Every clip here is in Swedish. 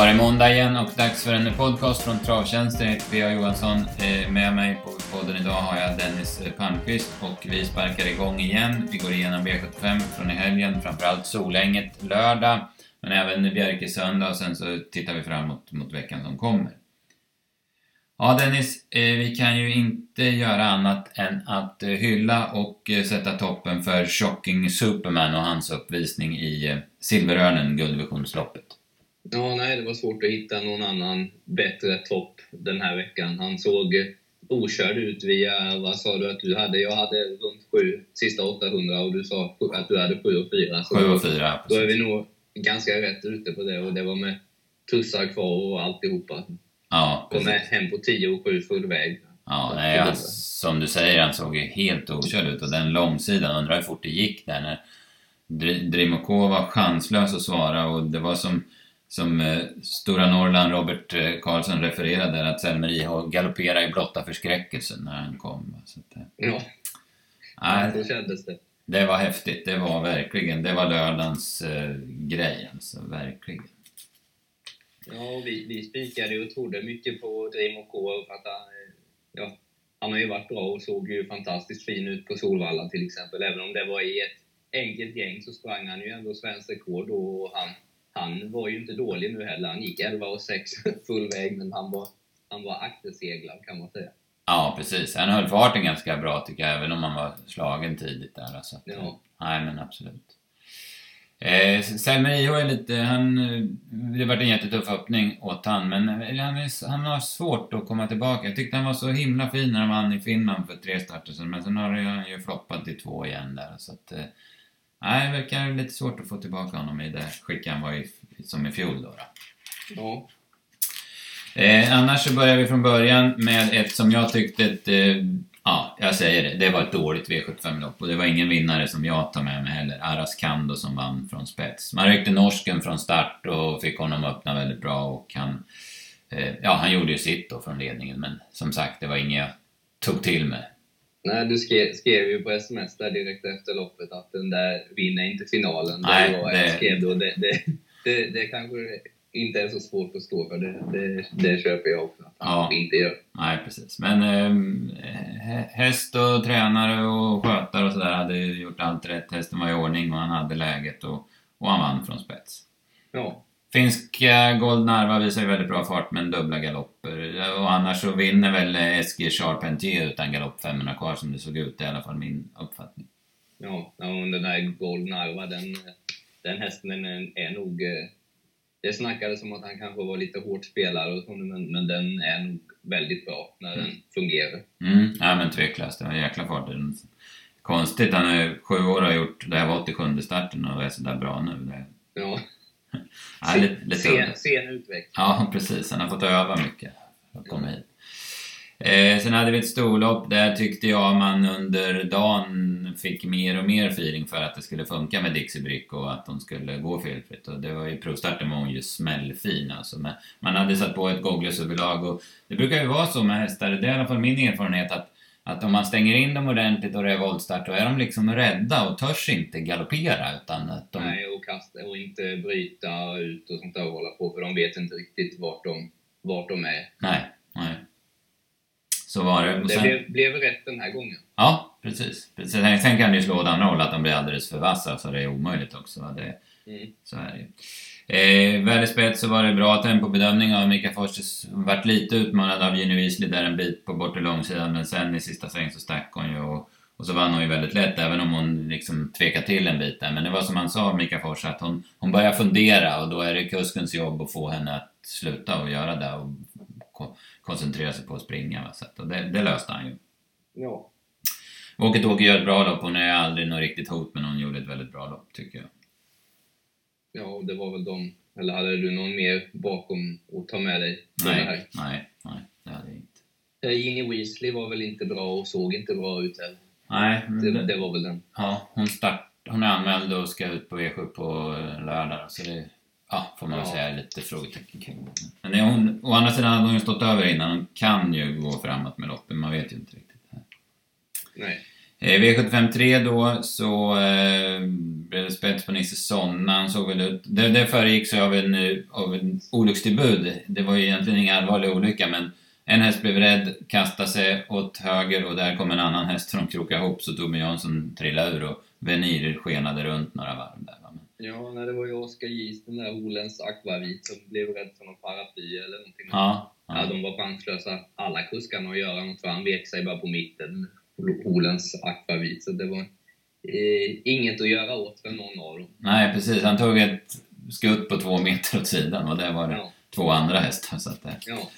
var det måndag igen och dags för en podcast från Travtjänsten. Jag heter P.A. Johansson. Eh, med mig på podden idag har jag Dennis eh, Palmqvist och vi sparkar igång igen. Vi går igenom V75 från i helgen, framförallt Solänget lördag, men även Bjerke söndag och sen så tittar vi framåt mot veckan som kommer. Ja Dennis, eh, vi kan ju inte göra annat än att hylla och sätta toppen för Shocking Superman och hans uppvisning i Silverörnen, guldvisionsloppet. Ja, nej, det var svårt att hitta någon annan bättre topp den här veckan. Han såg okörd ut via, vad sa du att du hade? Jag hade runt sju, sista 800 och du sa att du hade sju och fyra. Så sju och fyra, Då är vi nog ganska rätt ute på det och det var med tussar kvar och alltihopa. Ja. Kom hem på 10 och 7 full väg. Ja, nej, han, som du säger, han såg ju helt okörd ut och den långsidan, undrar hur fort det gick där när Drimokov var chanslös att svara och det var som som eh, Stora Norrland, Robert eh, Karlsson refererade, att Selmer IH galopperade i blotta förskräckelsen när han kom. Så att, eh, ja, nej, så kändes det. Det var häftigt, det var verkligen, det var lördagens eh, grej alltså, verkligen. Ja, vi, vi spikade och trodde mycket på Dream och K för att han, eh, ja, han har ju varit bra och såg ju fantastiskt fin ut på Solvalla till exempel. Även om det var i ett enkelt gäng så sprang han ju ändå svensk rekord och han han var ju inte dålig nu heller. Han gick 11 och 6 full väg, men han var, han var akterseglad kan man säga. Ja, precis. Han höll farten ganska bra tycker jag, även om han var slagen tidigt där. Alltså. Ja. Nej, men absolut. Eh, Selmer IH är lite, han, det har varit en jättetuff öppning åt han, men han, är, han har svårt att komma tillbaka. Jag tyckte han var så himla fin när han vann i Finland för tre starter sedan, men sen har han ju floppat i två igen där. Så att, eh, Nej, det verkar lite svårt att få tillbaka honom i det skick han var i, som i fjol då. då. Ja. Eh, annars så börjar vi från början med ett som jag tyckte ett, eh, ja, jag säger det, det var ett dåligt V75-lopp och det var ingen vinnare som jag tar med mig heller. Aras Kando som vann från spets. Man ryckte norsken från start och fick honom öppna väldigt bra och han, eh, ja han gjorde ju sitt då från ledningen men som sagt, det var inget jag tog till mig. Nej, du skrev, skrev ju på sms där direkt efter loppet att den där vinner inte finalen. Nej, det var det... jag skrev då. Det, det, det, det kanske inte är så svårt att stå för. Det, det, det köper jag också ja. inte gör. Nej, precis. Men eh, häst och tränare och skötare och sådär hade gjort allt rätt. Hästen var i ordning och han hade läget och, och han vann från spets. Ja. Finska Gold Narva visar ju väldigt bra fart med dubbla galopper. Och annars så vinner väl Eskil Charpentier utan galopp 500 kvar som det såg ut. I alla fall min uppfattning. Ja, och den här Gold Narva, den, den hästen den är, är nog... Eh, det snackades om att han kanske var lite hårt spelare och så, men, men den är nog väldigt bra när den mm. fungerar. Mm, ja men tveklöst. Det var en jäkla fart. Konstigt, han är sju år och har gjort... Det här var 87 starten och är sådär bra nu. Det... Ja. ja, lite, lite sen, sen utveckling. Ja, precis. Han har fått öva mycket för att komma hit. Eh, sen hade vi ett storlopp. Där tyckte jag man under dagen fick mer och mer feeling för att det skulle funka med Dixie Brick och att de skulle gå felfritt. Och det var ju provstarten var hon ju smällfin alltså. Men man hade satt på ett Goggles överlag och det brukar ju vara så med hästar. Det är i alla fall min erfarenhet att att om man stänger in dem ordentligt och det är voltstart, då är de liksom rädda och törs inte galoppera. Utan att de... Nej, och, kasta, och inte bryta ut och sånt där och hålla på, för de vet inte riktigt vart de, vart de är. Nej, nej. Så var det. Och sen... Det blev, blev rätt den här gången. Ja, precis. precis. Sen kan det ju slå åt andra håll, att de blir alldeles för vassa, så det är omöjligt också. Det, mm. Så är det ju. Eh, Väderspets så var det bra tempobedömning av Mika Forses. Vart lite utmanad av Jenny Weasley där en bit på bortre långsidan men sen i sista sväng så stack hon ju och, och så vann hon ju väldigt lätt även om hon liksom tvekade till en bit där. Men det var som han sa, Mika Fors, att hon, hon börjar fundera och då är det kuskens jobb att få henne att sluta och göra det och koncentrera sig på att springa. Så att, och det, det löste han ju. Ja. Åket Åke gör ett bra lopp. Hon är aldrig något riktigt hot men hon gjorde ett väldigt bra lopp tycker jag. Ja, det var väl de. Eller hade du någon mer bakom att ta med dig? Nej, nej, nej, det hade jag inte. Eh, Ginny Weasley var väl inte bra och såg inte bra ut heller. Nej. Det, det, var väl den. Ja, hon, start, hon är anmäld och ska ut på V7 på lördag. Så det ja, får man ja. säga lite frågetecken kring. Men hon, å andra sidan hade hon ju stått över innan. Hon kan ju gå framåt med loppen, man vet ju inte riktigt. Nej. Eh, V75 3 då så eh, blev det spets på Nisse Sonna. Han såg väl ut... Det, det föregicks av en, eh, av en olyckstillbud. Det var ju egentligen ingen allvarlig olycka men en häst blev rädd, kastade sig åt höger och där kom en annan häst som krokade ihop så Torbjörn Jansson trillade ur och Venir skenade runt några varv där. Ja, nej, det var ju Oskar Gis, den där Holens akvavit, som blev rädd för någon paraply eller någonting. ja, Ja, ja. de var chanslösa, alla kuskarna, att göra något för han vek sig bara på mitten, Holens akvavit. Så det var eh, inget att göra åt för någon av dem. Nej, precis. Han tog ett skutt på två meter åt sidan och där var det Ja, två andra hästar. Så att, eh, ja.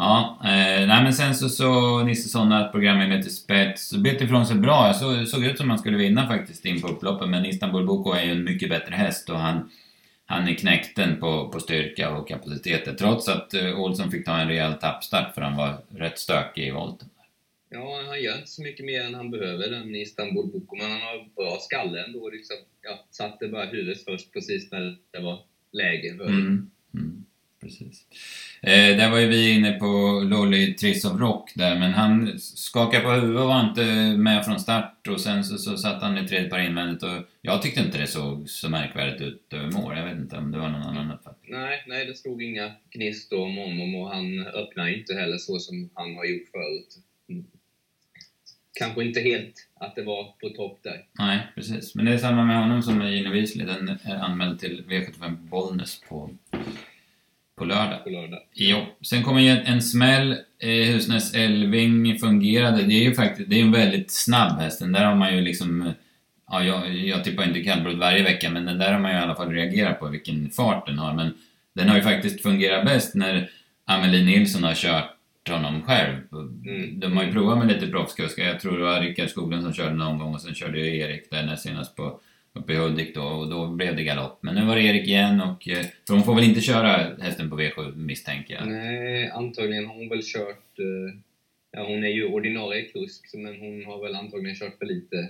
Ja, eh, nej men sen så så Nisse Sonna att programmet lite spets och bet ifrån sig bra. Jag såg, såg ut som han skulle vinna faktiskt in på upploppet men Istanbul Boko är ju en mycket bättre häst och han, han är knäckten på, på styrka och kapaciteter trots att eh, Olsson fick ta en rejäl tappstart för han var rätt stökig i volten. ja, han gör inte så mycket mer än han behöver, den Istanbul Boko, men han har bra skalle ändå. Liksom, ja, satte bara huvudet först precis när det var läge för det. Mm. Mm. Precis. Eh, där var ju vi inne på Lolly Triss of Rock där, men han skakade på huvudet och var inte med från start och sen så, så satt han i tredje par invändigt och jag tyckte inte det såg så märkvärdigt ut över mål. Jag vet inte om det var någon annan uppfattning. Nej, nej, det stod inga gnistor om honom och han öppnar inte heller så som han har gjort förut. Mm. Kanske inte helt att det var på topp där. Nej, precis. Men det är samma med honom som med Gino Wisley. Den är anmäld till V75 Bollnäs på, på lördag. på lördag. Jo, sen kommer ju en, en smäll. Eh, Husnäs Elving fungerade. Det är ju faktiskt, det är en väldigt snabb häst. Den där har man ju liksom... Ja, jag, jag tippar inte kallblod varje vecka, men den där har man ju i alla fall reagerat på vilken fart den har. Men den har ju faktiskt fungerat bäst när Amelie Nilsson har kört honom själv. Mm. De har ju provat med lite proffskuskar. Jag tror det var Rickard Skoglund som körde någon gång och sen körde ju Erik där senast på uppe i Hudik då och då blev det galopp. Men nu var det Erik igen och eh, för hon får väl inte köra hästen på V7 misstänker jag. Nej, antagligen har hon väl kört... eh, Ja, hon är ju ordinarie kusk, men hon har väl antagligen kört för lite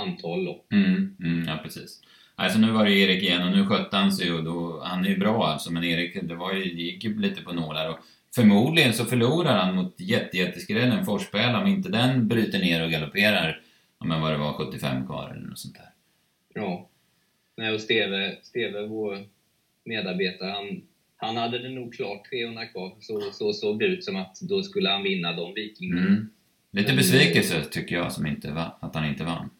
antal lopp. Mm, mm, ja precis. Alltså nu var det Erik igen och nu skötte han sig och då, han är ju bra alltså men Erik, det, var ju, det gick ju lite på nålar och förmodligen så förlorar han mot jätte, jätteskrällen Forsbäla om inte den bryter ner och galopperar, men vad det var, 75 kvar eller något sånt där. Ja. Nej, och Steve, Steve vår medarbetare, han, han hade det nog klart 300 kvar. Så, så såg det ut som att då skulle han vinna de vikingarna. Mm. Lite besvikelse tycker jag som inte va, att han inte vann.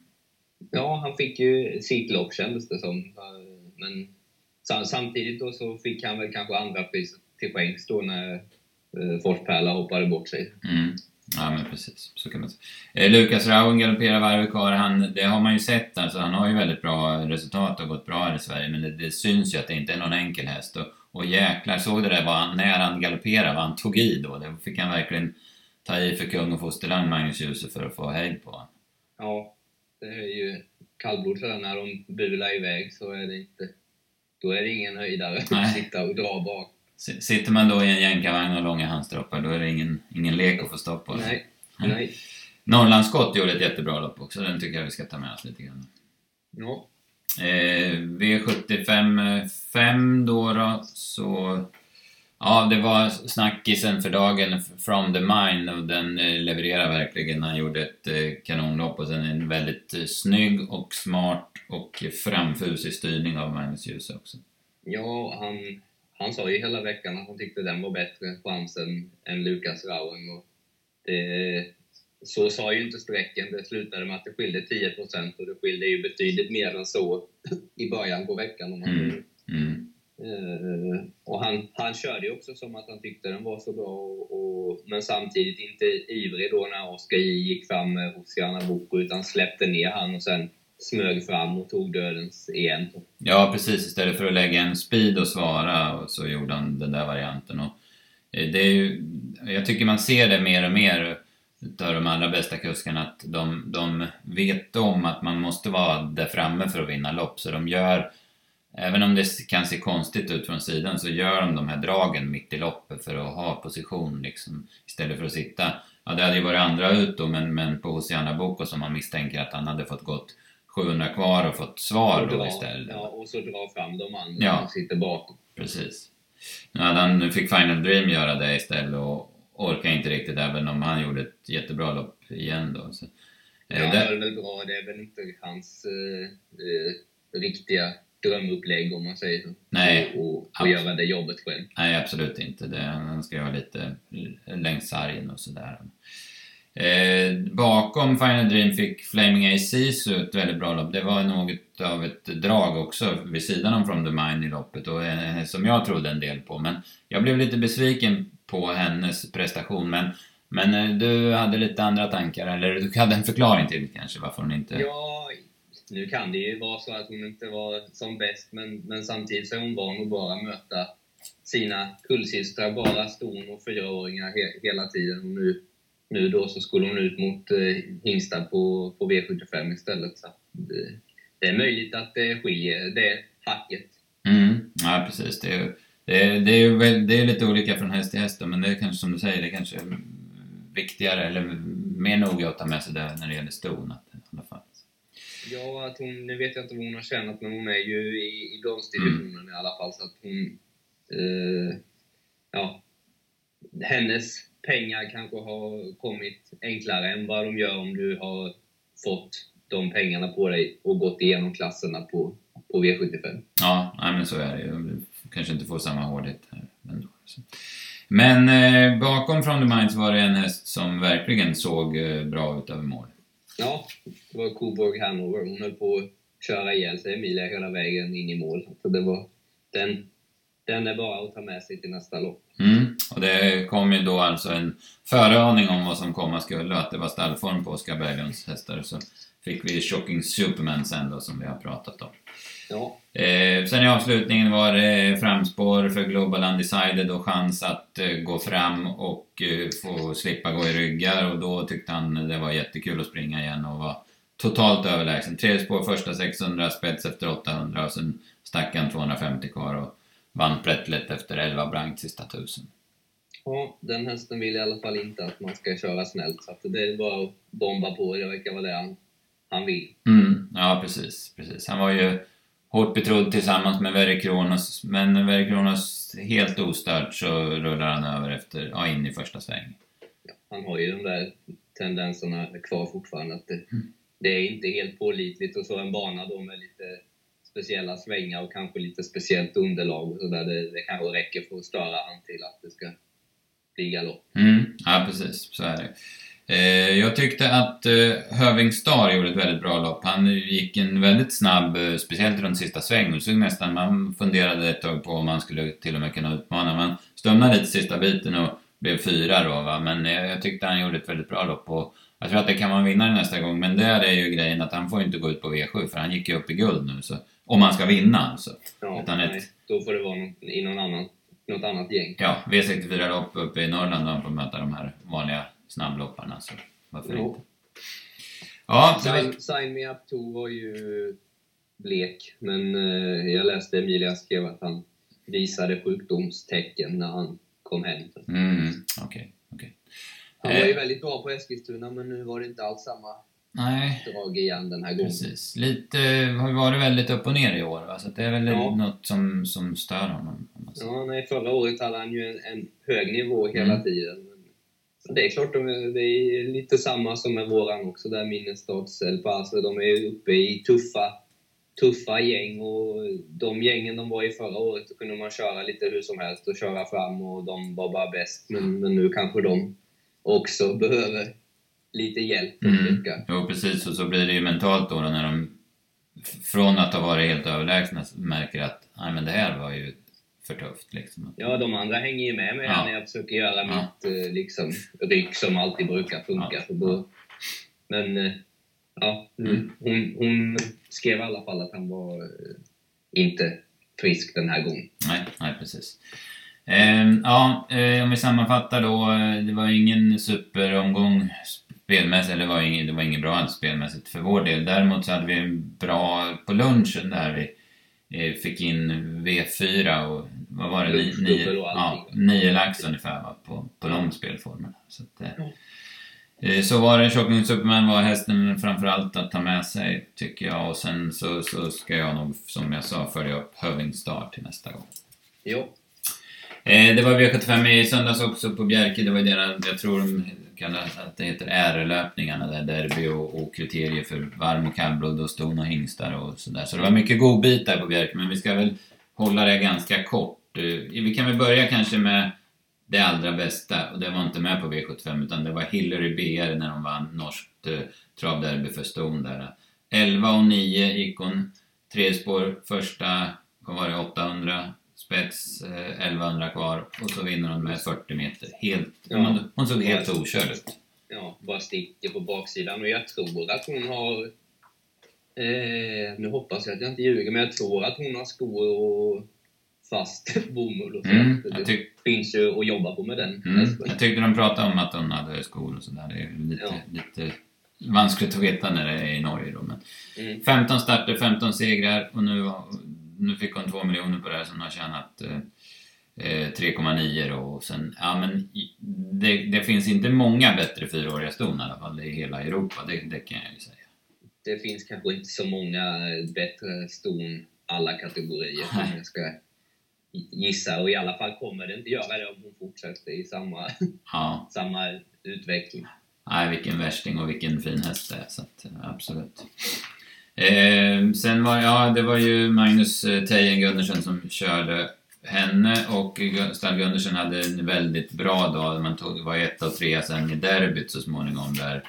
Ja, han fick ju sitt lopp kändes det som. Eh, Men sa- samtidigt då så fick han väl kanske andra priset till skänks då när eh, Forspärla hoppade bort sig. Mm. Ja men precis, så kan man säga. Eh, Lukas Rauen galopperar varvet kvar, han, det har man ju sett alltså, han har ju väldigt bra resultat och gått bra här i Sverige men det, det syns ju att det inte är någon enkel häst och, och jäklar, såg du det vad han, när han galopperade, vad han tog i då? Det fick han verkligen ta i för kung och fosterland Magnus Djuse för att få hejd på honom. Ja, det är ju kallblod sådär när de bular iväg så är det inte... Då är det ingen höjdare att sitta och dra bak. Sitter man då i en jänkarvagn och långa handstroppar då är det ingen, ingen lek att få stopp på. Nej, Mm. nej. Norrlandsskott gjorde ett jättebra lopp också, den tycker jag vi ska ta med oss lite grann. Ja. Eh, V75 5 då, då så... Ja, det var snackisen för dagen, From the Mine, och den eh, levererar verkligen. Han gjorde ett eh, kanonlopp och sen en väldigt eh, snygg och smart och framfusig styrning av Magnus Djuse också. Ja, han, han sa ju hela veckan att han tyckte den var bättre chansen än Lukas Rauen. Och det, så sa ju inte sträcken. Det slutade med att det skilde 10% och det skilde ju betydligt mer än så i början på veckan. Om man Mm. Mm. Eh, och han, han körde ju också som att han tyckte den var så bra, och, och, men samtidigt inte ivrig då när Oskar J gick fram med Oceana Boko, utan släppte ner han och sen smög fram och tog dödens igen. Ja, precis. Istället för att lägga en speed och svara och så gjorde han den där varianten. Och eh, det är ju, jag tycker man ser det mer och mer utav de allra bästa kuskarna att de, de vet om att man måste vara där framme för att vinna lopp. Så de gör, även om det kan se konstigt ut från sidan, så gör de de här dragen mitt i loppet för att ha position liksom. Istället för att sitta, ja det hade ju varit andra ut då, men, men på Oceana Boko som man misstänker att han hade fått gått 700 kvar och fått svar och, då dra, istället. ja, och så dra fram de andra Ja. som sitter bakom. Precis. Nu, hade han, nu fick Final Dream göra det istället och orkade inte riktigt även om han gjorde ett jättebra lopp igen då. Så, Ja, det är väl bra. Det är väl inte hans eh, eh, riktiga drömupplägg om man säger så. Nej. Och, och göra det jobbet själv. Nej, absolut inte. Det, han ska vara lite längs sargen och sådär. Eh, bakom Final Dream fick Flaming AC ett väldigt bra lopp. Det var något av ett drag också vid sidan om From the Mine i loppet och eh, som jag trodde en del på. Men jag blev lite besviken på hennes prestation. Men, men eh, du hade lite andra tankar, eller du hade en förklaring till kanske varför hon inte... Ja, nu kan det ju vara så att hon inte var som bäst, men, men samtidigt så är hon van att bara möta sina kullsystrar, bara ston och fyraåringar he, hela tiden. Och nu, nu då så skulle hon ut mot eh, Hingstad på, på V75 istället. Så det, det, är möjligt att det skiljer, det hacket. Mm, ja, precis. Det är, det, är, det, är, väl, det är lite olika från häst till häst, men det är kanske som du säger, det är kanske är viktigare eller mer noga att ta med sig det när det gäller ston. I alla fall. Ja, att hon, nu vet jag inte vad hon har tjänat, men hon är ju i, i bronsdivisionen mm. i alla fall. Så att hon... Eh, ja, hennes pengar kanske har kommit enklare än vad de gör om du har fått de pengarna på dig och gått igenom klasserna på, på V75. Ja, nej, men så är det ju. Du kanske inte får samma hårdhet här ändå. Men eh, bakom From the Minds var det en häst som verkligen såg eh, bra ut över mål. Ja, det var Coburg Hanover. Hon höll på att köra ihjäl sig, Emilia, hela vägen in i mål. Så det var, den, den är bara att ta med sig till nästa lopp. Mm. Och det kom ju då alltså en föraning om vad som komma skulle, att det var stallform på Oskar Berglunds hästar. Så fick vi Shocking Superman sen då, som vi har pratat om. Ja. Eh, sen i avslutningen var det framspår för Global Undecided och chans att eh, gå fram och eh, få slippa gå i ryggar och då tyckte han det var jättekul att springa igen och var totalt överlägsen. Tredje spår första 600, spets efter 800 och sen stack han 250 kvar och vann prättlätt efter 11 blankt sista tusen. Ja, den hästen vill i alla fall inte att man ska köra snällt så att det är bara att bomba på. Det verkar vara det han, han vill. Mm, ja, precis, precis. Han var ju hårt betrodd tillsammans med Verre Kronos. Men Verre Kronos helt ostört så rullar han över efter, ja, in i första sväng. Ja, han har ju de där tendenserna kvar fortfarande. Att det, mm. det är inte helt pålitligt och så en bana då med lite speciella svängar och kanske lite speciellt underlag och sådär. Det, det kanske räcker för att störa han till att det ska bli galopp. Mm, ja, precis. Så är det. Eh, jag tyckte att eh, Höving Star gjorde ett väldigt bra lopp. Han gick en väldigt snabb, eh, speciellt runt sista svängen. Så nästan man funderade ett tag på om man skulle till och med kunna utmana. Man stumnade lite sista biten och blev fyra då va. Men eh, jag tyckte han gjorde ett väldigt bra lopp. Och jag tror att det kan vara vinnare nästa gång. Men där är ju grejen att han får inte gå ut på V7 för han gick ju upp i guld nu. Så, om man ska vinna alltså. Ja, Utan nej, ett... då får det vara något, i någon annan, något annat gäng. Ja, V64-lopp uppe i Norrland då får möta de här vanliga snabblopparna. Så varför jo. inte? Ja, sign, sign Me Up 2 var ju blek, men eh, jag läste Emilia skrev att han visade sjukdomstecken när han kom hem. Mm. Okay, okay. Han var ju eh. väldigt bra på Eskilstuna, men nu var det inte alls samma Nej. drag igen den här gången. Precis. Lite, har varit väldigt upp och ner i år, va? så det är väl ja. något som, som stör honom. Ja, nej, förra året hade han ju en, en hög nivå hela mm. tiden. Det är klart, de det är lite samma som med våran också, där Minnestads El Paso. De är uppe i tuffa, tuffa gäng och de gängen de var i förra året, då kunde man köra lite hur som helst och köra fram och de var bara bäst. Men, men nu kanske de också behöver lite hjälp mm. Jo, precis. Och så blir det ju mentalt då, då när de från att ha varit helt överlägsna märker att nej men det här var ju för tufft. Liksom. Ja, de andra hänger ju med mig ja. när jag försöker göra ja. mitt eh, liksom, ryck som alltid brukar funka. Ja. Men eh, ja, mm. hon, hon skrev i alla fall att han var eh, inte frisk den här gången. Nej, nej precis. Eh, ja, om vi sammanfattar då. Det var ingen superomgång spelmässigt, eller var inget, det var inget bra alls spelmässigt för vår del. Däremot så hade vi en bra på lunchen där vi Eh, fick in V4 och vad var det? Nio, nio, ja, nio lax ungefär va, på, på de spelformerna. Så, att, mm. så var det. Shocking Superman var hästen framförallt att ta med sig, tycker jag. Och sen så, så ska jag nog, som jag sa, följa upp Höving Star till nästa gång. Jo. Det var V75 i söndags också på Bjerke. Det var deras, jag tror de kallas, att det heter ärelöpningarna där, derby och, och kriterier för varm och kallblod och ston och hingstar och sådär. Så det var mycket godbitar på Bjerk, men vi ska väl hålla det ganska kort. Eh, vi kan väl börja kanske med det allra bästa och det var inte med på V75 utan det var Hillary BR när hon vann norskt eh, travderby för ston där. 11 och 9 gick hon. Tre spår första, vad var det, 800 spets, eh, 1100 kvar och så vinner hon med 40 meter. Helt, Ja. hon, såg helt okörd ut. ja, bara sticker på baksidan. Och jag tror att hon har... Eh, nu hoppas jag att jag inte ljuger, men jag tror att hon har skor och fast bomull och så. Mm, det finns ju att jobba på med den. mm, jag tyckte de pratade om att hon hade skor och sådär. Det är lite, Ja. lite vanskligt att veta när det är i Norge då. Men Mm. 15 starter, 15 segrar och nu, nu fick hon 2 miljoner på det här så hon har tjänat eh, eh, 3,9 då och sen, ja men det, det finns inte många bättre fyraåriga ston i alla fall i hela Europa, det, det kan jag ju säga. Det finns kanske inte så många bättre ston alla kategorier Nej. som jag ska gissa. Och i alla fall kommer det inte göra det om hon fortsätter i samma, Ja, samma utveckling. nej vilken värsting och vilken fin häst det är så att, eh, absolut. Eh, sen var, ja det var ju Magnus eh, Tejen Gundersen som körde henne och Stall Gundersen hade en väldigt bra dag. Man tog, var ett och trea sen i derbyt så småningom där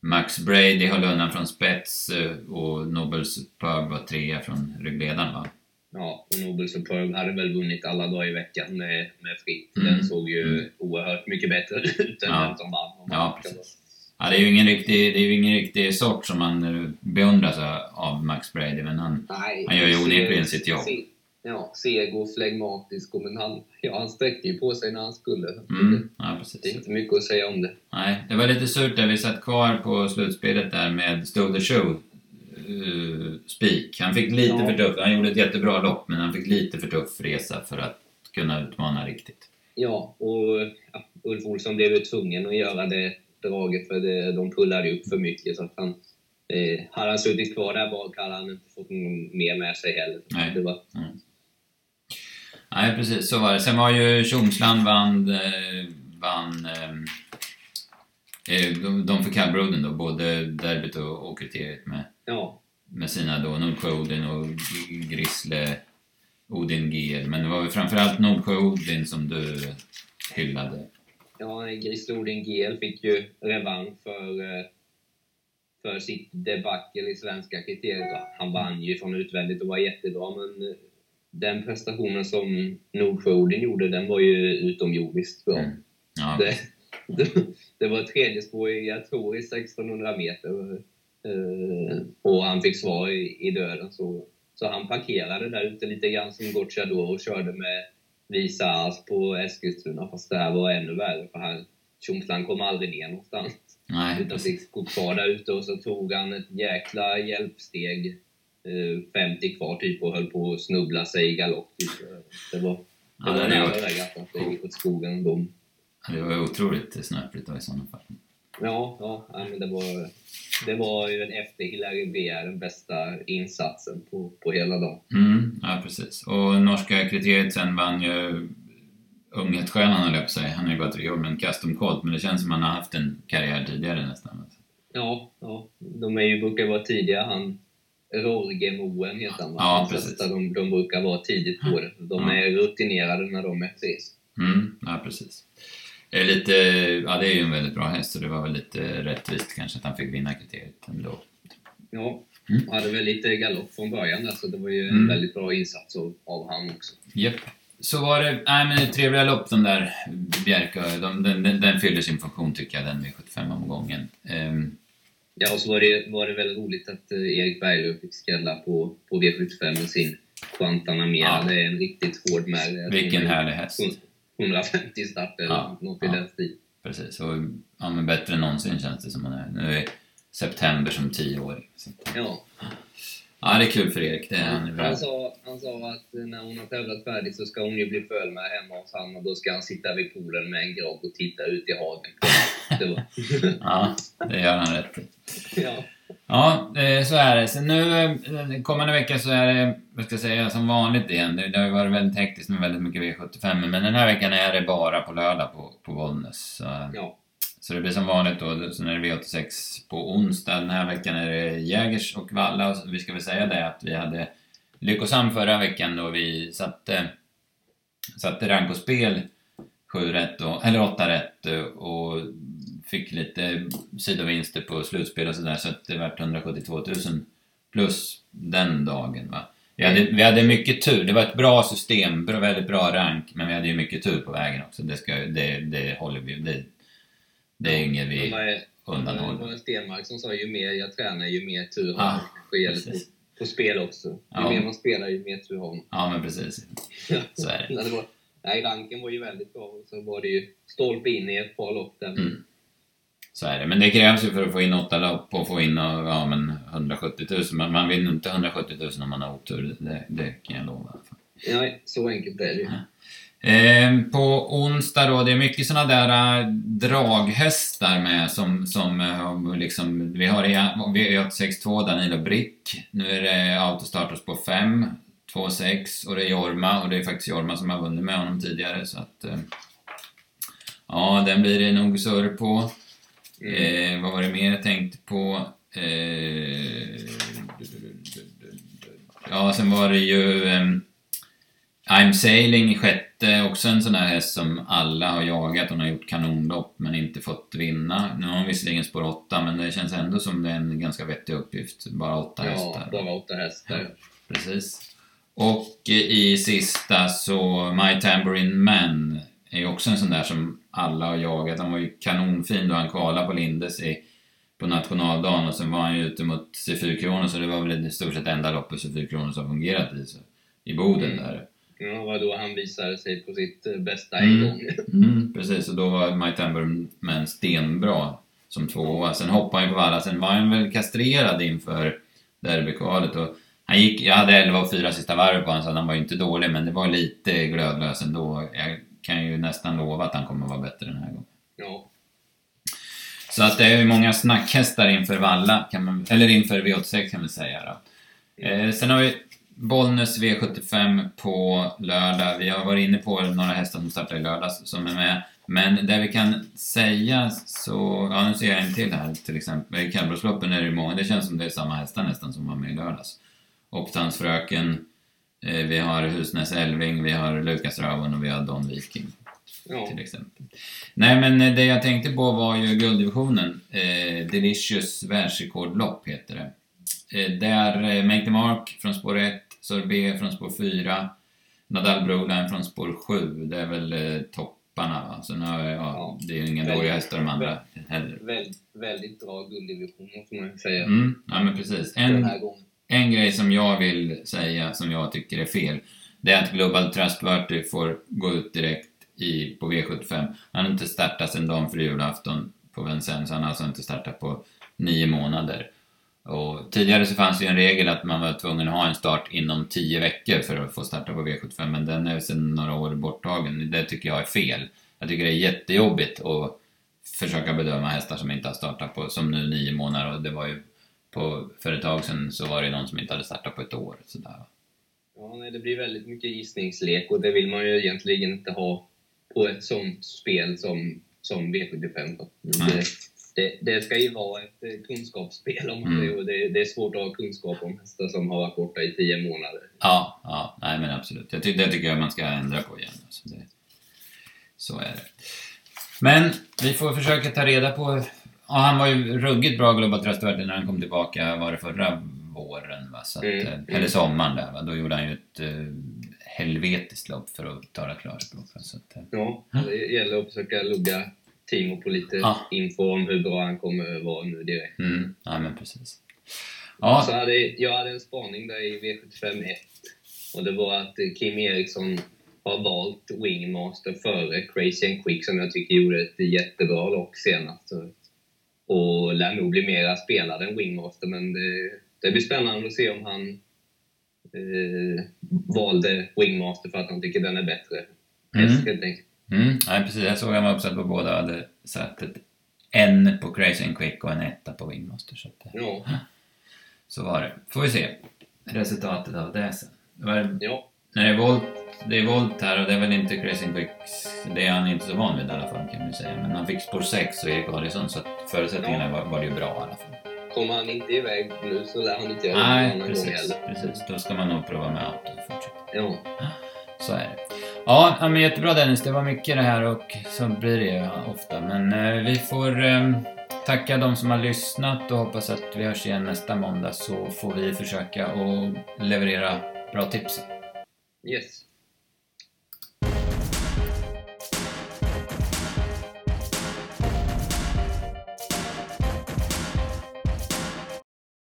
Max Brady höll undan från spets eh, och Nobel Superb var trea från ryggledaren va? Ja, och Nobel Superb hade väl vunnit alla dagar i veckan med, med fritt. Mm. Den såg ju oerhört mycket bättre ut än Ja. den som vann. Ja, precis. Ja, det är ju ingen riktig, det är ingen riktig sort som man beundras av Max Brady men han, Nej, Han gör ju onekligen sitt jobb. se- Ja, seg och flegmatisk, men han, ja, han sträckte ju på sig när han skulle. mm, ja precis. Det är inte mycket att säga om det. Nej, det var lite surt där. Vi satt kvar på slutspelet där med Stow the Show uh, Spik. Han fick lite Ja. för tuff, han gjorde ett jättebra lopp men han fick lite för tuff resa för att kunna utmana riktigt. Ja, och ja, Ulf Olsson blev ju tvungen att göra det draget för det, de pullade upp för mycket så att han eh, hade han suttit kvar där bak hade han inte fått mer med sig heller. Nej. Det var, Nej, precis så var det. Sen var ju Tjomsland vann, eh, vann eh, eh, de, de för kallbroden då, både derbyt och, och kriteriet med, ja, med sina då Nordsjö Odin och G- Grisle Odin GL. Men det var väl framförallt Nordsjö Odin som du hyllade. Ja Grislodin GL fick ju revansch för, eh, för sitt debacle i svenska kriteriet. Han vann ju från utvändigt och var jättebra men eh, den prestationen som Nordsjö-Odin gjorde den var ju utomjordiskt bra. Mm. Ja, Det, det, det var tredje spår, jag tror, i 1600 meter. Eh, och han fick svar i, i döden. Så, så han parkerade där ute lite grann som Gocciador och körde med Visa As på Eskilstuna. Fast det här var ännu värre för han, Tjomsland kom aldrig ner någonstans. nej, Utan fick gå kvar där ute och så tog han ett jäkla hjälpsteg. Eh, 50 kvar typ och höll på att snubbla sig i galopp. Typ. Det var, det Ja, var det nära var- ögat att det gick åt skogen. De, Det var otroligt snöpligt då i sådana fall. Ja, ja, men det var, det var ju en efter Hillary VR den bästa insatsen på, på hela dagen. Mm, ja, precis. Och norska kriteriet sen vann ju Unghetsstjärnan höll jag på säga. Han har ju bara tre år, men custom colt. Men det känns som att han har haft en karriär tidigare nästan. Ja, ja, de är ju, brukar vara tidiga. Han Rorgemoen heter han va? Ja, De precis. flesta, De, de brukar vara tidigt på det. De Ja. är rutinerade när de är precis. Mm, ja, precis. Är, lite, ja, det är ju en väldigt bra häst, så det var väl lite rättvist kanske att han fick vinna kriteriet ändå. Ja, Mm. och hade väl lite galopp från början där, så det var ju en Mm. väldigt bra insats av, av han också. Japp. Så var det, nej men det trevliga lopp de där Bjerkö, de, den, den, den fyller sin funktion tycker jag, den vid 75-omgången. Ehm, Ja, och så var det, var det väldigt roligt att eh, Erik Berglöf fick skrälla på, på V75 med sin Guantanamera. Ja. Det är en riktigt hård märg. vilken härlig häst. 150 starter, Ja, något i ja. den stilen. Precis, och ja, men bättre än någonsin känns det som han är. Nu är september som tioåring. Så. Ja. Ja, det är kul för Erik. Det är han bra. Han, sa, han sa att när hon har tävlat färdigt så ska hon ju bli följd hemma hos han och då ska han sitta vid poolen med en grogg och titta ut i hagen. Ja, det gör han rätt i. ja. Ja, eh, så är det. Så nu, eh, kommande vecka så är det, vad ska jag säga, som vanligt igen. Det, det har ju varit väldigt hektiskt med väldigt mycket V75, men den här veckan är det bara på lördag på, på Bollnäs. Så, ja. Så det blir som vanligt då, så är det V86 på onsdag. Den här veckan är det Jägers och Valla. Och vi ska väl säga det att vi hade lyckosam förra veckan då vi satte, satte rank och spel 7 rätt, och, eller 8 rätt och fick lite sidovinster på slutspel och sådär så att det vart 172 000 plus den dagen. Va? Vi hade, vi hade mycket tur. Det var ett bra system, väldigt bra rank, men vi hade ju mycket tur på vägen också. Det, ska, det, det håller vi... Det, det är inget vi undanhåller. Det var Stenmark som sa ju mer jag tränar, ju mer tur har gäller på, på spel också. Ju ja. mer man spelar, ju mer tur har man. Ja, men precis. Så är det. nej, ranken var ju väldigt bra. Och så var det ju stolpe in i ett par lopp där. Mm. Så är det. Men det krävs ju för att få in åtta lopp och få in ja, men 170 000. Men man vinner inte 170 000 om man har otur. Det, det kan jag lova. Nej, så enkelt är det ju. Eh, på onsdag då, det är mycket såna där äh, draghästar med som, som äh, liksom, vi har i V862 Danilo Brick. Nu är det autostarters på 5, 2, 6 och det är Jorma och det är faktiskt Jorma som har vunnit med honom tidigare så att eh, Ja, den blir det nog surr på. Mm. Eh, vad var det mer jag tänkte på? Eh, ja, sen var det ju um, I'm Sailing i sjätte, också en sån där häst som alla har jagat. Hon har gjort kanonlopp men inte fått vinna. Nu har hon visserligen spår 8 men det känns ändå som det är en ganska vettig uppgift. Bara åtta ja, hästar. Ja, bara åtta hästar. Ja, precis. Och i sista så My Tambourine Man är också en sån där som alla har jagat. Han var ju kanonfin då han kvalade på Lindes i, på nationaldagen och sen var han ju ute mot C4 Kronor så det var väl i stort sett enda loppet C4 Kronor som fungerat i, så, i Boden mm. där. Ja, var då han visade sig på sitt eh, bästa en mm. gång. Mm, precis, och då var My Tambourman stenbra som tvåa. Sen hoppade han ju på valla, sen var han väl kastrerad inför derbykvalet. Och han gick, jag hade 11 och 4 sista varv på honom så han var ju inte dålig men det var lite glödlös ändå. Jag kan ju nästan lova att han kommer vara bättre den här gången. Ja. Så att det är ju många snackhästar inför Valla, kan man, eller inför V86 kan man säga då. Eh, sen har vi Bollnäs V75 på lördag. Vi har varit inne på några hästar som startar i lördags som är med. Men det vi kan säga så, ja nu ser jag en till här till exempel. I kallblodsloppen är det många, det känns som det är samma hästar nästan som var med i lördags. Optans fröken, vi har Husnäs Elving, vi har Lukas Raven och vi har Don Viking. Ja. Till exempel. Nej men det jag tänkte på var ju gulddivisionen. Eh, Delicious världsrekordlopp heter det. Eh, där eh, Make the Mark från spår 1, Sorbet från spår 4, Nadal Broline från spår 7. Det är väl eh, topparna va? Så nu, ja, ja, det är ju inga dåliga hästar de andra heller. Väldigt, väldigt bra gulddivision måste man säga. Mm, ja men precis. En, en grej som jag vill säga, som jag tycker är fel, det är att Global Trustworthy får gå ut direkt i, på V75. Han har inte startat sedan dagen för julafton på Vincennes, han har alltså inte startat på nio månader. Och tidigare så fanns det ju en regel att man var tvungen att ha en start inom 10 veckor för att få starta på V75, men den är sedan några år borttagen. Det tycker jag är fel. Jag tycker det är jättejobbigt att försöka bedöma hästar som inte har startat på, som nu nio månader och det var ju på, för ett tag sedan så var det någon som inte hade startat på ett år. Sådär. Ja, nej, det blir väldigt mycket gissningslek och det vill man ju egentligen inte ha på ett sånt spel som, som V75. Då. Det, det, det, ska ju vara ett eh, kunskapsspel om man mm. och det, det, är svårt att ha kunskap om hästar som har varit borta i tio månader. Ja, ja nej men absolut. Jag ty det tycker jag man ska ändra på igen. Alltså så är det. Men vi får försöka ta reda på... Ja, han var ju ruggigt bra Global Trustworthy när han kom tillbaka, var det förra våren? Va? Så att, mm, eh, eller sommaren där, va? då gjorde han ju ett uh, helvetiskt lopp för att tala klarspråk. Så att, uh. Ja, det gäller att försöka lugga Timo på lite ja. info om hur bra han kommer vara nu direkt. Mm. Ja, men precis. Ja. Så hade, jag hade en spaning där i V75 1 och det var att Kim Eriksson har valt Wingmaster före Crazy and Quick som jag tycker gjorde ett jättebra lopp senast. Och lär nog bli mera spelad än Wingmaster men det, det blir spännande att se om han eh, valde Wingmaster för att han tycker den är bättre. Mm. Häst helt enkelt. Mm, nej, precis. Jag såg att var uppsatt på båda hade satt ett en på Crazy and Quick och en etta på Wingmaster. Så, att, ja. så var det. Får vi se resultatet av det sen. Var, ja. Är volt, det är volt här och det är väl inte Racing Quicks, det är han inte så van vid i alla fall kan man säga. Men han fick spår 6 och Erik Adielsson så att förutsättningarna var, var ju bra i alla fall. Kommer han inte iväg nu så lär han inte göra det någon Nej, annan gång precis, heller. precis. Då ska man nog prova med auto fortsätta. Ja. Så är det. Ja, ja, men jättebra Dennis. Det var mycket det här och så blir det ju ofta. Men eh, vi får eh, tacka de som har lyssnat och hoppas att vi hörs igen nästa måndag så får vi försöka att leverera bra tips. Yes.